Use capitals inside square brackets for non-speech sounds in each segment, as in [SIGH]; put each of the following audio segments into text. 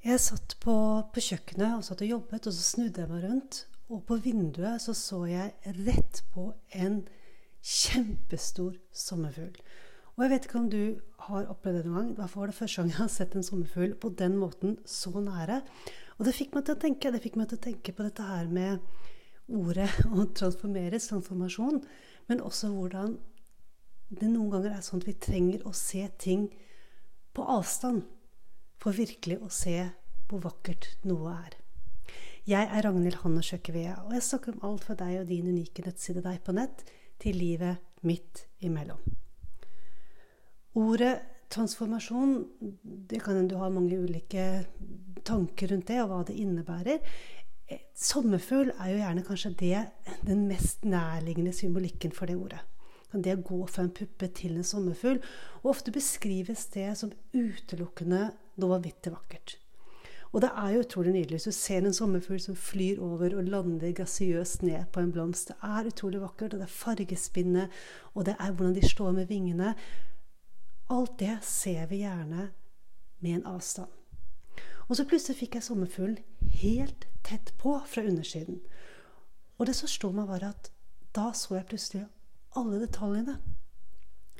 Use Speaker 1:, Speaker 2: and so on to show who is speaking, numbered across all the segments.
Speaker 1: Jeg satt på, på, kjøkkenet og satt og jobbet, og så snudde jeg meg rundt. Og på vinduet så, så jeg rett på en kjempestor sommerfugl. Og jeg vet ikke om du har opplevd det noen gang. I var det første gang jeg har sett en sommerfugl på den måten så nære. Og det fikk meg til å tenke, det fikk meg til å tenke på dette her med ordet [LAUGHS] å transformeres, transformasjon, men også hvordan det noen ganger er sånn at vi trenger å se ting på avstand for virkelig å se hvor vakkert noe er. Jeg er Ragnhild Hanne Sjøkkevea, og jeg snakker om alt fra deg og din unike nettside Deg på nett til livet midt imellom. Ordet transformasjon det kan Du ha mange ulike tanker rundt det, og hva det innebærer. Eh, sommerfugl er jo gjerne kanskje det, den mest nærliggende symbolikken for det ordet det å gå fra en puppe til en sommerfugl. Og ofte beskrives det som utelukkende noe vanvittig vakkert. Og det er jo utrolig nydelig. Hvis du ser en sommerfugl som flyr over og lander grasiøst ned på en blomst. Det er utrolig vakkert, og det er fargespinnet, og det er hvordan de slår med vingene. Alt det ser vi gjerne med en avstand. Og så plutselig fikk jeg sommerfuglen helt tett på fra undersiden. Og det som slo meg, var at da så jeg plutselig alle detaljene.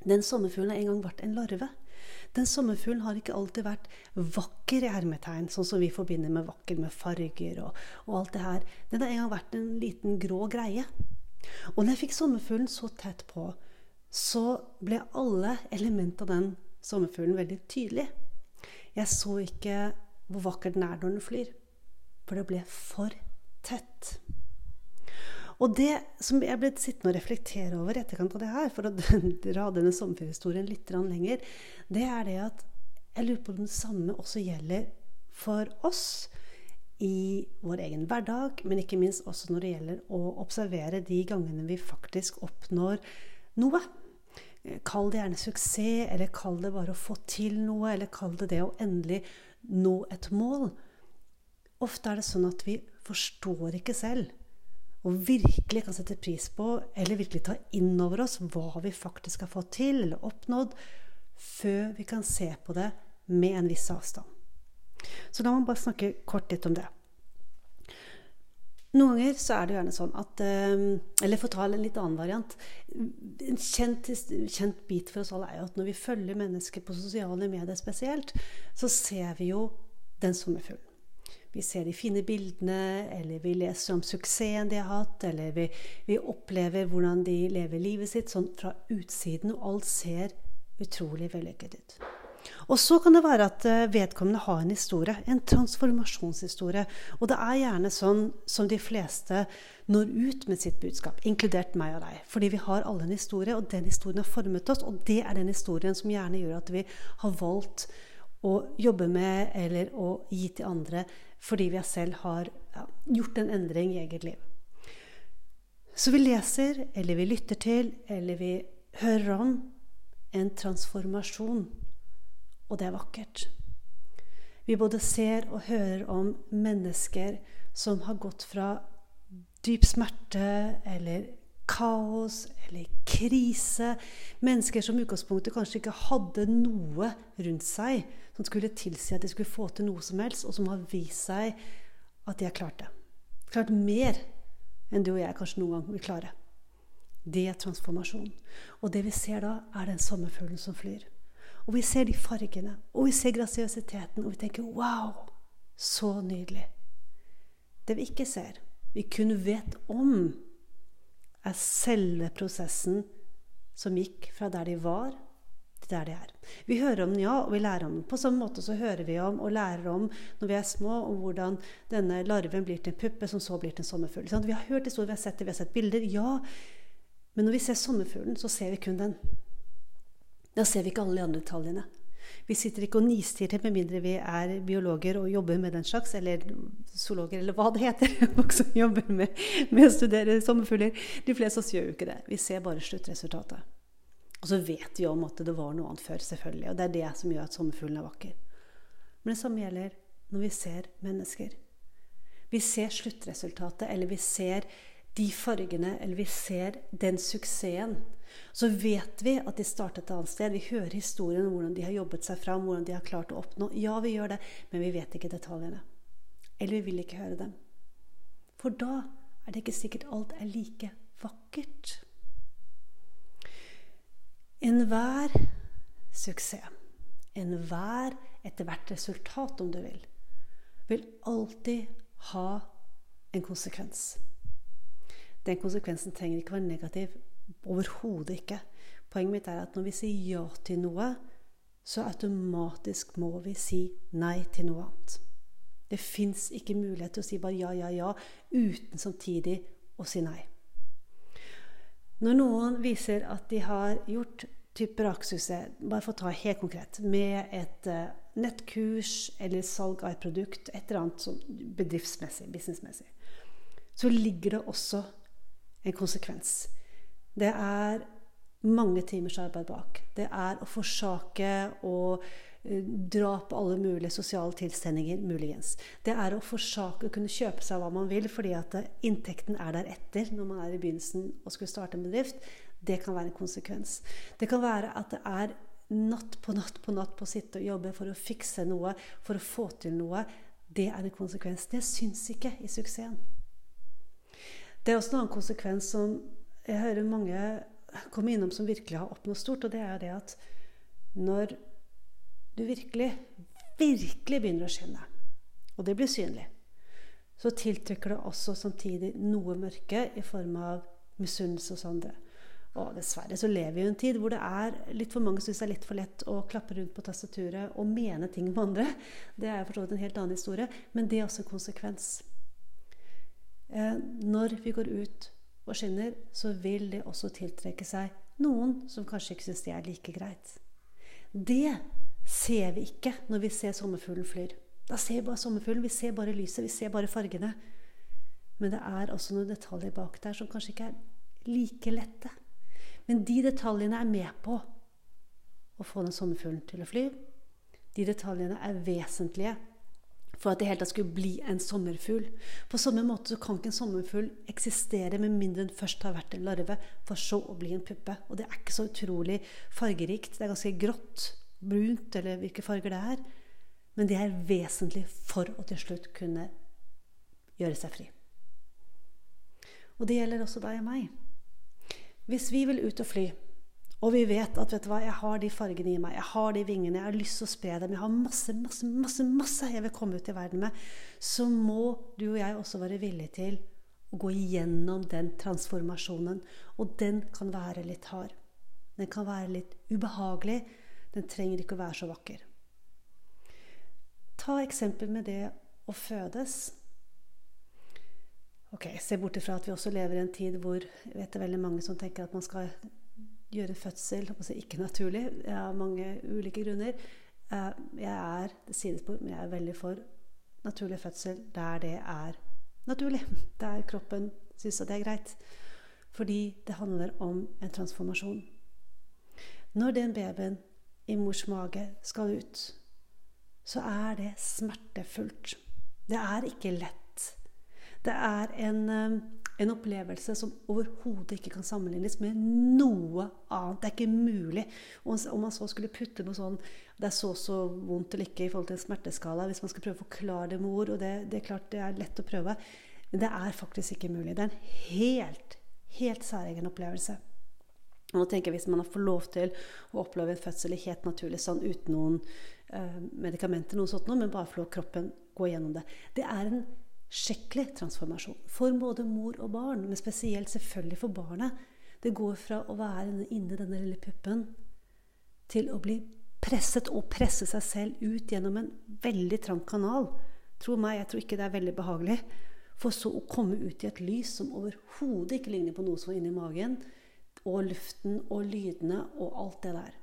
Speaker 1: Den sommerfuglen har en gang vært en larve. Den sommerfuglen har ikke alltid vært vakker i hermetegn, sånn som vi forbinder med vakker med farger og, og, alt det her. Den har en gang vært en liten grå greie. Og når jeg fikk sommerfuglen så tett på, så ble alle elementer av den sommerfuglen veldig tydelig. Jeg så ikke hvor vakker den er når den flyr, for det ble for tett. Og det som jeg ble sittende og reflektere over i etterkant av det her, for å [LAUGHS] dra denne sommerferiehistorien litt lenger, det er det at jeg lurer på om det samme også gjelder for oss i vår egen hverdag, men ikke minst også når det gjelder å observere de gangene vi faktisk oppnår noe. Kall det gjerne suksess, eller kall det bare å få til noe, eller kall det det å endelig nå et mål. Ofte er det sånn at vi forstår ikke selv og virkelig kan sette pris på, eller virkelig ta inn over oss hva vi faktisk har fått til eller oppnådd, før vi kan se på det med en viss avstand. Så la meg bare snakke kort litt om det. Noen ganger så er det gjerne sånn at eh, Eller for å ta en litt annen variant. En kjent, kjent bit for oss alle er jo at når vi følger mennesker på sosiale medier spesielt, så ser vi jo den sommerfuglen. Vi ser de fine bildene, eller vi leser om suksessen de har hatt, eller vi, vi, opplever hvordan de lever livet sitt sånn fra utsiden, og alt ser utrolig vellykket ut. Og så kan det være at eh, vedkommende har en historie, en transformasjonshistorie. Og det er gjerne sånn som de fleste når ut med sitt budskap, inkludert meg og deg. Fordi vi har alle en historie, og den historien har formet oss. Og det er den historien som gjerne gjør at vi har valgt å jobbe med eller å gi til andre fordi vi selv har ja, gjort en endring i eget liv. Så vi leser, eller vi lytter til, eller vi hører om en transformasjon. Og det er vakkert. Vi både ser og hører om mennesker som har gått fra dyp smerte eller kaos eller krise. Mennesker som i utgangspunktet kanskje ikke hadde noe rundt seg som skulle tilsi at de skulle få til noe som helst, og som har vist seg at de har klart det. Klart mer enn du og jeg kanskje noen gang vil klare. Det er transformasjon. Og det vi ser da, er den sommerfuglen som flyr. Og vi ser de fargene, og vi ser grasiøsiteten, og vi tenker wow, så nydelig. Det vi ikke ser, vi kun vet om, er selve prosessen som gikk fra der de var, der de er. Vi hører om den, ja, og vi lærer om den. På samme måte så hører vi om og lærer om når vi er små, om hvordan denne larven blir til en puppe, som så blir til en sommerfugl. Vi har hørt historier, vi har sett det, vi har sett bilder. Ja, men når vi ser sommerfuglen, så ser vi kun den. Da ser vi ikke alle de andre detaljene. Vi sitter ikke og nistirrer med mindre vi er biologer og jobber med den slags, eller zoologer, eller hva det heter. [LAUGHS] Folk som jobber med, med å studere sommerfugler. De fleste av oss gjør jo ikke det. Vi ser bare sluttresultatet. Og så vet vi om at det var noe annet før, selvfølgelig. Og det er det som gjør at sommerfuglen er vakker. Men det samme gjelder når vi ser mennesker. Vi ser sluttresultatet, eller vi ser de fargene, eller vi ser den suksessen, så vet vi at de startet et annet sted. Vi hører historien om hvordan de har jobbet seg fram, hvordan de har klart å oppnå. Ja, vi gjør det, men vi vet ikke detaljene. Eller vi vil ikke høre dem. For da er det ikke sikkert alt er like vakkert. Enhver suksess, enhver etter hvert resultat, om du vil, vil alltid ha en konsekvens. Den konsekvensen trenger ikke være negativ. Overhodet ikke. Poenget mitt er at når vi sier ja til noe, så automatisk må vi si nei til noe annet. Det fins ikke mulighet til å si bare ja, ja, ja uten samtidig å si nei. Når noen viser at de har gjort type raksuset, bare for å ta helt konkret, med et uh, nettkurs eller salg av et produkt, et eller annet bedriftsmessig, businessmessig, så ligger det også en konsekvens. Det er mange timers arbeid bak. Det er å forsake og dra på alle mulige sosiale tilstelninger, muligens. Det er å forsake å kunne kjøpe seg hva man vil, fordi at uh, inntekten er der etter når man er i begynnelsen og skulle starte en bedrift. Det kan være en konsekvens. Det kan være at det er natt på natt på natt på å sitte og jobbe for å fikse noe, for å få til noe. Det er en konsekvens. Det syns ikke i suksessen. Det er også en annen konsekvens som jeg hører mange komme innom som virkelig har oppnådd stort, og det er det at når du virkelig, virkelig begynner å skinne, og det blir synlig, så tiltrekker det også samtidig noe mørke i form av misunnelse hos andre. Og dessverre så lever vi i en tid hvor det er litt for mange som syns det er litt for lett å klappe rundt på tastaturet og mene ting med andre. Det er for så vidt en helt annen historie, men det er også en konsekvens. Eh, når vi går ut og skinner, så vil det også tiltrekke seg noen som kanskje ikke syns det er like greit. Det ser vi ikke når vi ser sommerfuglen flyr. Da ser vi bare sommerfuglen, vi ser bare lyset, vi ser bare fargene. Men det er også noen detaljer bak der som kanskje ikke er like lette. Men de detaljene er med på å få den sommerfuglen til å fly. De detaljene er vesentlige for at det hele tatt skulle bli en sommerfugl. På samme måte så kan ikke en sommerfugl eksistere med mindre den først har vært en larve, for så å bli en puppe. Og det er ikke så utrolig fargerikt. Det er ganske grått, brunt, eller hvilke farger det er. Men det er vesentlig for å til slutt kunne gjøre seg fri. Og det gjelder også deg og meg. Hvis vi vil ut og fly, og vi vet at vet du hva, jeg har de fargene i meg, jeg har de vingene, jeg har lyst til å spre dem, jeg har masse, masse, masse, masse jeg vil komme ut i verden med, så må du og jeg også være villige til å gå igjennom den transformasjonen. Og den kan være litt hard. Den kan være litt ubehagelig. Den trenger ikke å være så vakker. Ta eksempel med det å fødes. Ok, Se bort ifra at vi også lever i en tid hvor jeg vet det er veldig mange som tenker at man skal gjøre fødsel altså ikke naturlig. Av mange ulike grunner. Eh, jeg er sidespor, men jeg er veldig for naturlig fødsel der det er naturlig. Der kroppen syns at det er greit. Fordi det handler om en transformasjon. Når den babyen i mors mage skal ut, så er det smertefullt. Det er ikke lett. Det er en, eh, en opplevelse som overhodet ikke kan sammenlignes med noe annet. Det er ikke mulig. Om man så skulle putte noe sånn Det er så så vondt eller ikke i forhold til en smerteskala. Hvis man skal prøve å forklare det med ord, og det, det er klart det er lett å prøve, men det er faktisk ikke mulig. Det er en helt, helt særegen opplevelse. Og nå tenker jeg Hvis man fått lov til å oppleve en fødsel helt naturlig sånn uten noen eh, medikamenter, noe sånt, men bare få kroppen gå gjennom det Det er en skikkelig transformasjon for både mor og barn, men spesielt selvfølgelig for barnet. Det går fra å være inni denne lille puppen til å bli presset og presse seg selv ut gjennom en veldig trang kanal. Tro meg, jeg tror ikke det er veldig behagelig. For så å komme ut i et lys som overhodet ikke ligner på noe som var inni magen. Og luften og lydene og alt det der.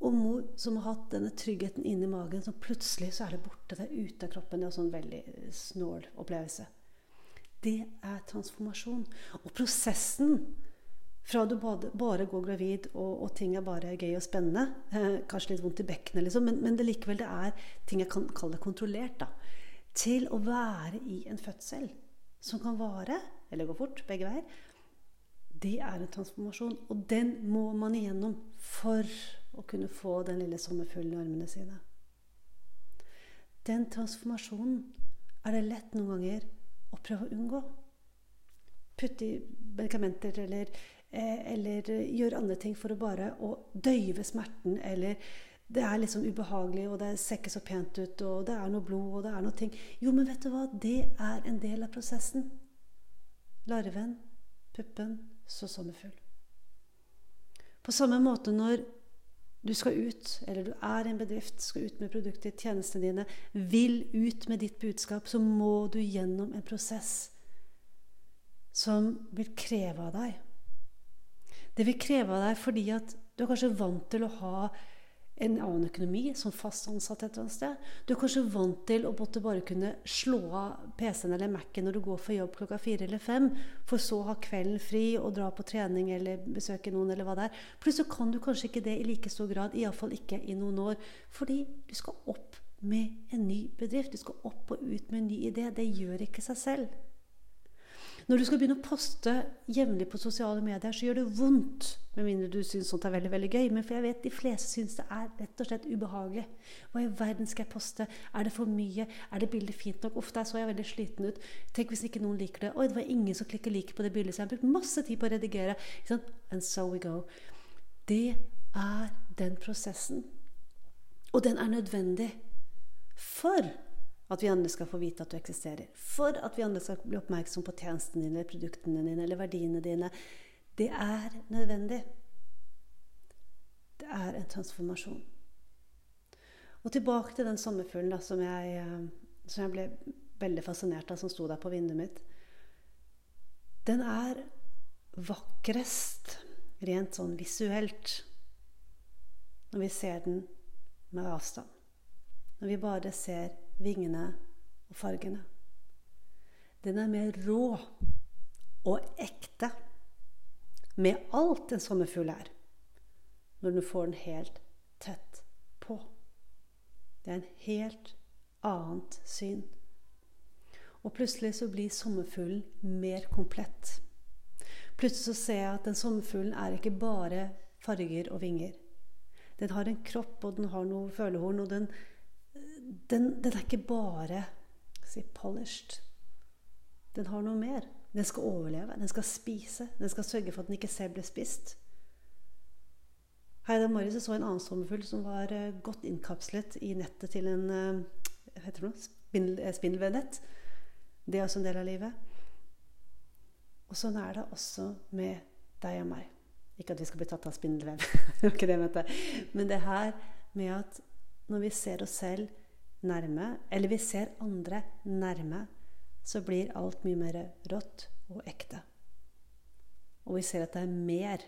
Speaker 1: Og mor som har hatt denne tryggheten inni magen, så plutselig så er det borte. Det er ute av kroppen. Det er en sånn veldig snål opplevelse. Det er transformasjon. Og prosessen fra du bare, går gravid og, og, ting er bare gøy og spennende, eh, kanskje litt vondt i bekkenet, liksom, men, men det likevel det er ting jeg kan kalle kontrollert, da, til å være i en fødsel som kan vare, eller gå fort, begge veier, det er en transformasjon. Og den må man igjennom for å kunne få den lille sommerfuglen i armene sine. Den transformasjonen er det lett noen ganger å prøve å unngå. Putte i medikamenter eller, eh, eller gjøre andre ting for å bare å døyve smerten. Eller det er liksom ubehagelig, og det ser ikke så pent ut, og det er noe blod, og det er noe ting. Jo, men vet du hva? Det er en del av prosessen. Larven, puppen, så sommerfugl. På samme måte når du skal ut, eller du er i en bedrift, skal ut med produkter, tjenestene dine, vil ut med ditt budskap, så må du gjennom en prosess som vil kreve av deg. Det vil kreve av deg fordi at du er kanskje vant til å ha en annen økonomi som fast ansatt et eller annet sted. Du er kanskje vant til å bare kunne slå av PC-en eller Mac-en når du går for jobb klokka fire eller fem, for så å ha kvelden fri og dra på trening eller besøke noen eller hva det er. Plutselig kan du kanskje ikke det i like stor grad, iallfall ikke i noen år. Fordi du skal opp med en ny bedrift. Du skal opp og ut med en ny idé. Det gjør ikke seg selv. Når du skal begynne å poste jevnlig på sosiale medier, så gjør det vondt. Med mindre du syns sånt er veldig veldig gøy. Men for jeg vet de fleste syns det er rett og slett ubehagelig. Hva i verden skal jeg poste? Er det for mye? Er det bildet fint nok? Uff, der så jeg veldig sliten ut. Tenk hvis ikke noen liker det. Oi, det var ingen som klikket like på det bildet. Så jeg har brukt masse tid på å redigere. And so we go. Det er den prosessen. Og den er nødvendig. For at vi andre skal få vite at du eksisterer. For at vi andre skal bli oppmerksom på tjenestene dine, produktene dine eller verdiene dine. Det er nødvendig. Det er en transformasjon. Og tilbake til den sommerfuglen som, jeg, eh, som jeg ble veldig fascinert av, som sto der på vinduet mitt. Den er vakrest rent sånn visuelt når vi ser den med avstand. Når vi bare ser vingene og fargene. Den er mer rå og ekte med alt en sommerfugl er, når du får den helt tett på. Det er en helt annet syn. Og plutselig så blir sommerfuglen mer komplett. Plutselig så ser jeg at den sommerfuglen er ikke bare farger og vinger. Den har en kropp, og den har noe følehorn, og den den, den, er ikke bare si, polished. Den har noe mer. Den skal overleve. Den skal spise. Den skal sørge for at den ikke selv blir spist. Her i så en annen sommerfugl som var uh, godt innkapslet i nettet til en uh, heter det noe? Spindel, spindelvevnett. Det er også en del av livet. Og sånn er det også med deg og meg. Ikke at vi skal bli tatt av spindelvev, [LAUGHS] men det her med at når vi ser oss selv nærme, eller vi ser andre nærme, så blir alt mye mer rått og ekte. Og vi ser at det er mer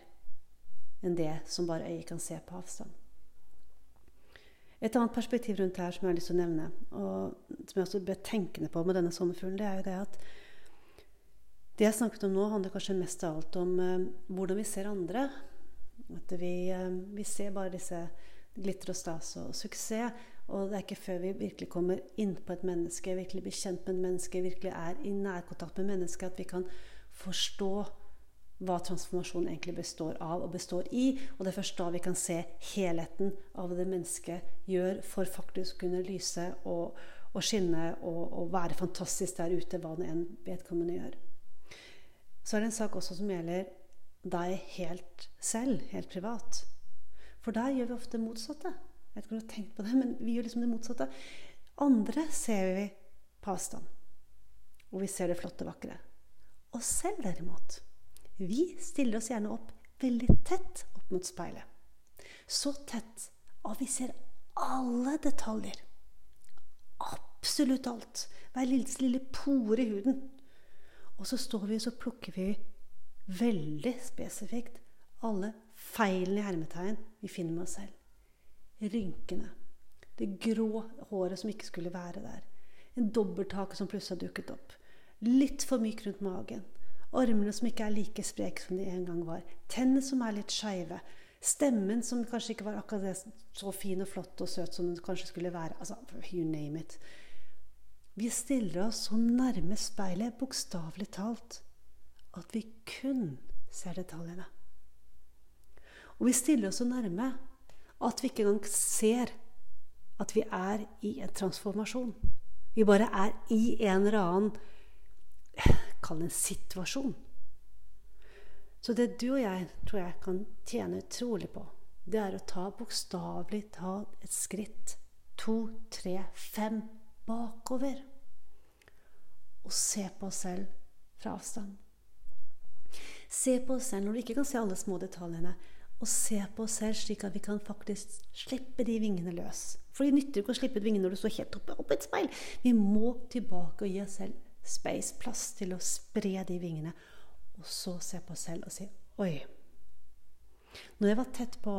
Speaker 1: enn det som bare øyet kan se på avstand. Et annet perspektiv rundt her som jeg har lyst til å nevne, og som jeg også ble tenkende på med denne sommerfuglen, det er jo det at det jeg snakket om nå, handler kanskje mest av alt om eh, hvordan vi ser andre. At vi, eh, vi ser bare disse glitter og stas og suksess. Og det er ikke før vi virkelig kommer inn på et menneske, virkelig blir kjent med et menneske, virkelig er i nærkontakt med mennesket, at vi kan forstå hva transformasjon egentlig består av og består i. Og det er først da vi kan se helheten av det mennesket gjør for faktisk å kunne lyse og, og skinne og, og, være fantastisk der ute, hva det enn vedkommende gjør. Så er det en sak også som gjelder deg helt selv, helt privat. For der gjør vi ofte motsatte. Jeg vet ikke om du har tenkt på det, men vi gjør liksom det motsatte. Andre ser vi på avstand. Og vi ser det flotte, vakre. Og selv, derimot, vi stiller oss gjerne opp veldig tett opp mot speilet. Så tett at vi ser alle detaljer. Absolutt alt. Hver lille, lille pore i huden. Og så står vi og så plukker vi veldig spesifikt alle feilene i hermetegn vi finner med oss selv rynkene. Det grå håret som ikke skulle være der. En dobbelthake som plutselig har dukket opp. Litt for myk rundt magen. Armene som ikke er like spreke som de en gang var. Tennene som er litt skeive. Stemmen som kanskje ikke var akkurat det, så fin og flott og søt som den kanskje skulle være. Altså, you name it. Vi stiller oss så nærme speilet, bokstavelig talt, at vi kun ser detaljene. Og vi stiller oss så nærme at vi ikke engang ser at vi er i en transformasjon. Vi bare er i en eller annen Kall det en situasjon. Så det du og jeg tror jeg kan tjene utrolig på, det er å ta bokstavelig talt et skritt, to, tre, fem bakover. Og se på oss selv fra avstand. Se på oss selv når du ikke kan se alle små detaljene. Og se på oss selv slik at vi kan faktisk slippe de vingene løs. For det nytter ikke å slippe ut vingene når du står helt oppe, oppe et speil. Vi må tilbake og gi oss selv space, plass til å spre de vingene og så se på oss selv og si Oi. Når jeg var tett på,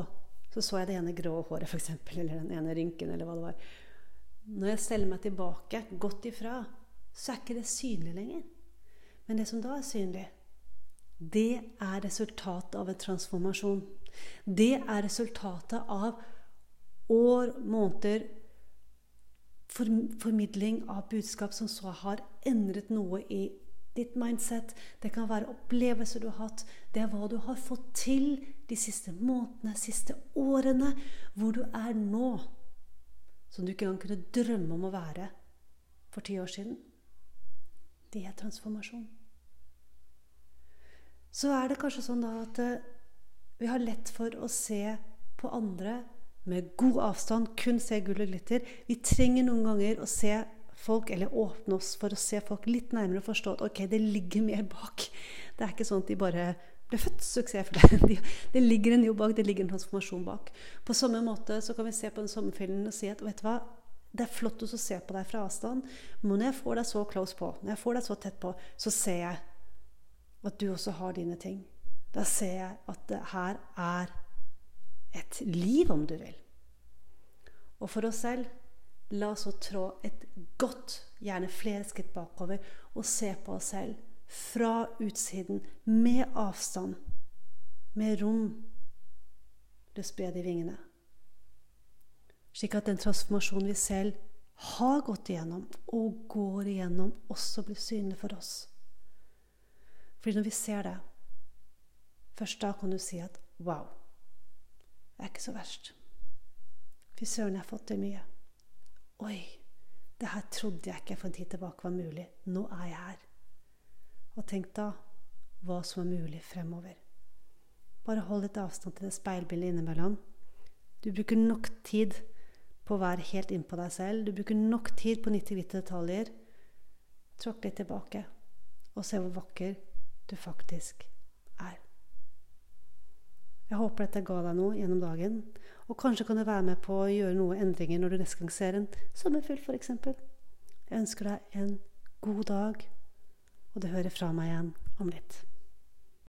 Speaker 1: så så jeg det ene grå håret, f.eks., eller den ene rynken, eller hva det var. Når jeg steller meg tilbake, godt ifra, så er ikke det synlig lenger. Men det som da er synlig, det er resultatet av en transformasjon. Det er resultatet av år, måneder, formidling av budskap som så har endret noe i ditt mindset, det kan være opplevelser du har hatt, det er hva du har fått til de siste månedene, siste årene, hvor du er nå, som du ikke engang kunne drømme om å være for ti år siden. Det er transformasjon. Så er det kanskje sånn da at eh, vi har lett for å se på andre med god avstand, kun se gull og glitter. Vi trenger noen ganger å se folk, eller åpne oss for å se folk litt nærmere og forstå at ok, det ligger mer bak. Det er ikke sånn at de bare ble født suksessfulle. [LAUGHS] De, det ligger en jobb bak, det ligger en transformasjon bak. På samme måte så kan vi se på den sommerfilmen og si at vet du hva, det er flott å se på deg fra avstand, men når jeg får deg så close på, når jeg får deg så tett på, så ser jeg at du også har dine ting. Da ser jeg at det her er et liv, om du vil. Og for oss selv La oss så trå et godt, gjerne flere skritt bakover, og se på oss selv fra utsiden, med avstand, med rom. Det spred de vingene. Slik at den transformasjonen vi selv har gått igjennom, og går igjennom, også blir synlig for oss. Fordi når vi ser det, først da kan du si at wow, det er ikke så verst. Fy søren, jeg har fått til mye. Oi, det her trodde jeg ikke for en tid tilbake var mulig. Nå er jeg her. Og tenk da hva som er mulig fremover. Bare hold litt avstand til det speilbildet innimellom. Du bruker nok tid på å være helt innpå deg selv. Du bruker nok tid på 90 detaljer. Tråkk litt tilbake, og se hvor vakker du faktisk er. Jeg håper dette ga deg noe gjennom dagen. Og kanskje kan du være med på å gjøre noen endringer når du neste gang ser en sommerfugl, f.eks. Jeg ønsker deg en god dag, og du hører fra meg igjen om litt.